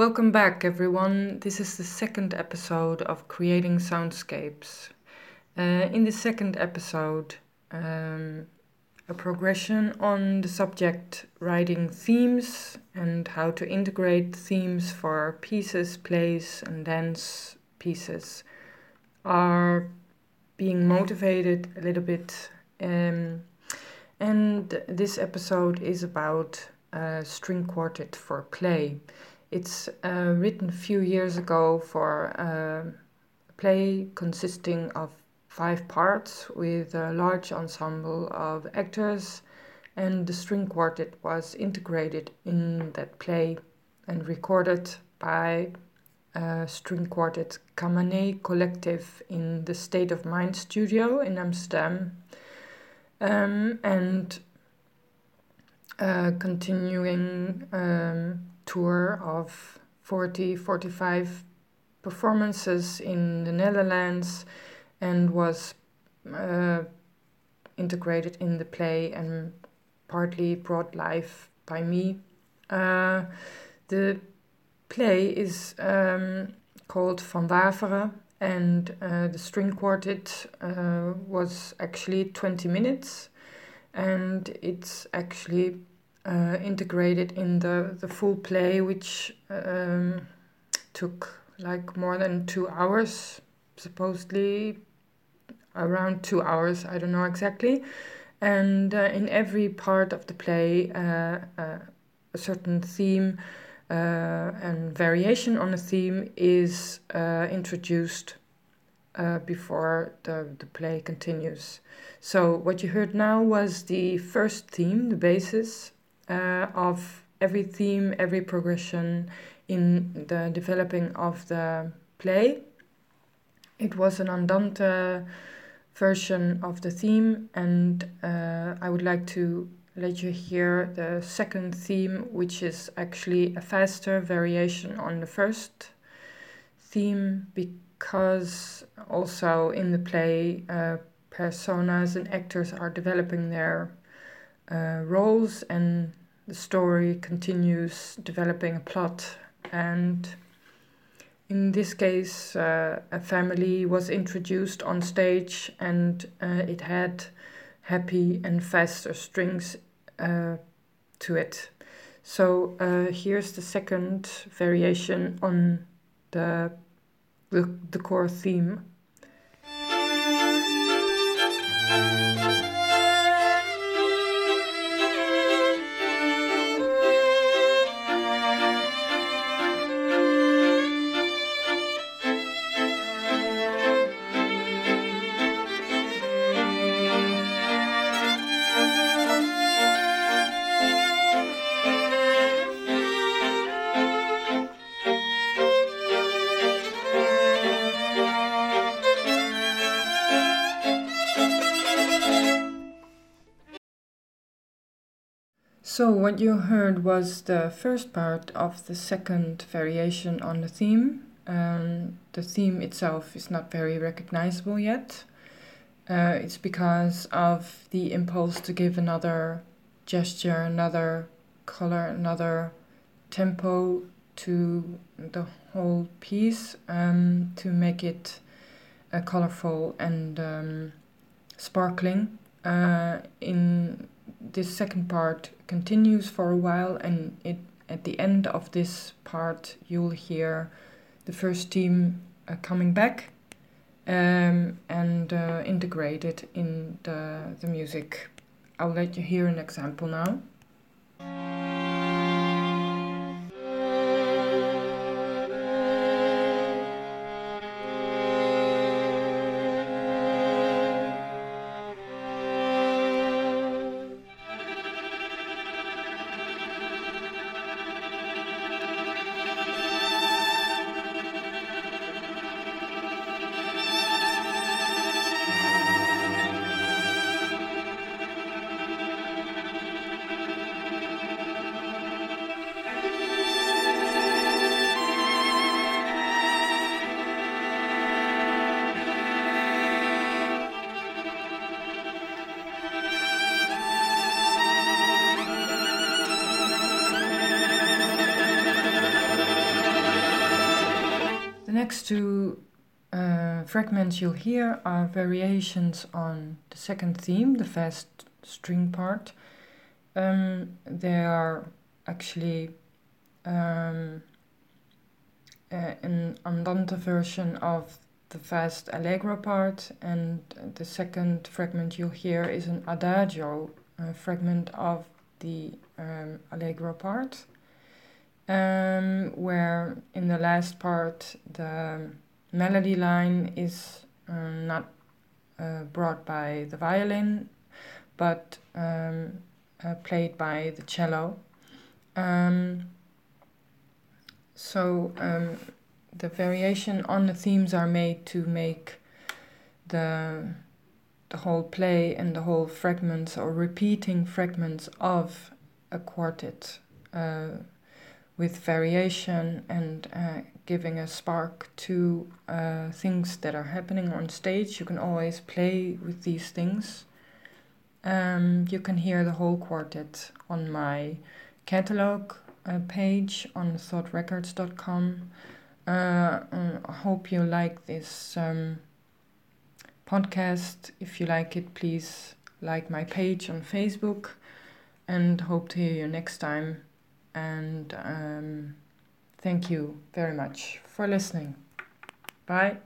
Welcome back, everyone. This is the second episode of Creating Soundscapes. Uh, in the second episode, um, a progression on the subject writing themes and how to integrate themes for pieces, plays, and dance pieces are being motivated a little bit. Um, and this episode is about a string quartet for play. It's uh, written a few years ago for uh, a play consisting of five parts with a large ensemble of actors, and the string quartet was integrated in that play and recorded by a string quartet Kamane Collective in the State of Mind studio in Amsterdam. Um, and continuing um, tour of 40 45 performances in the Netherlands and was uh, integrated in the play and partly brought life by me. Uh, the play is um, called Van Waveren and uh, the string quartet uh, was actually 20 minutes and it's actually uh, integrated in the, the full play, which um, took like more than two hours, supposedly around two hours, I don't know exactly. And uh, in every part of the play, uh, uh a certain theme uh, and variation on a theme is uh, introduced before the, the play continues. So, what you heard now was the first theme, the basis, uh, of every theme, every progression in the developing of the play. It was an andante version of the theme, and uh, I would like to let you hear the second theme, which is actually a faster variation on the first theme because also in the play, uh, personas and actors are developing their uh, roles and the story continues developing a plot and in this case uh, a family was introduced on stage and uh, it had happy and faster strings uh, to it. So uh, here's the second variation on the the, the core theme So, what you heard was the first part of the second variation on the theme. Um, the theme itself is not very recognizable yet. Uh, it's because of the impulse to give another gesture, another color, another tempo to the whole piece um, to make it uh, colorful and um, sparkling. Uh, in this second part continues for a while and it at the end of this part you'll hear the first team uh, coming back um, and uh, integrated in the, the music. I'll let you hear an example now. Uh, fragments you'll hear are variations on the second theme, the fast string part. Um, they are actually um, uh, an andante version of the fast allegro part, and the second fragment you'll hear is an adagio uh, fragment of the um, allegro part, um, where in the last part the melody line is uh, not uh, brought by the violin, but um, uh, played by the cello. Um, so um, the variation on the themes are made to make the the whole play and the whole fragments or repeating fragments of a quartet uh, with variation and uh, giving a spark to uh, things that are happening on stage. You can always play with these things. Um, you can hear the whole quartet on my catalog uh, page on thoughtrecords.com. Uh, I hope you like this um, podcast. If you like it, please like my page on Facebook and hope to hear you next time. And um, thank you very much for listening. Bye.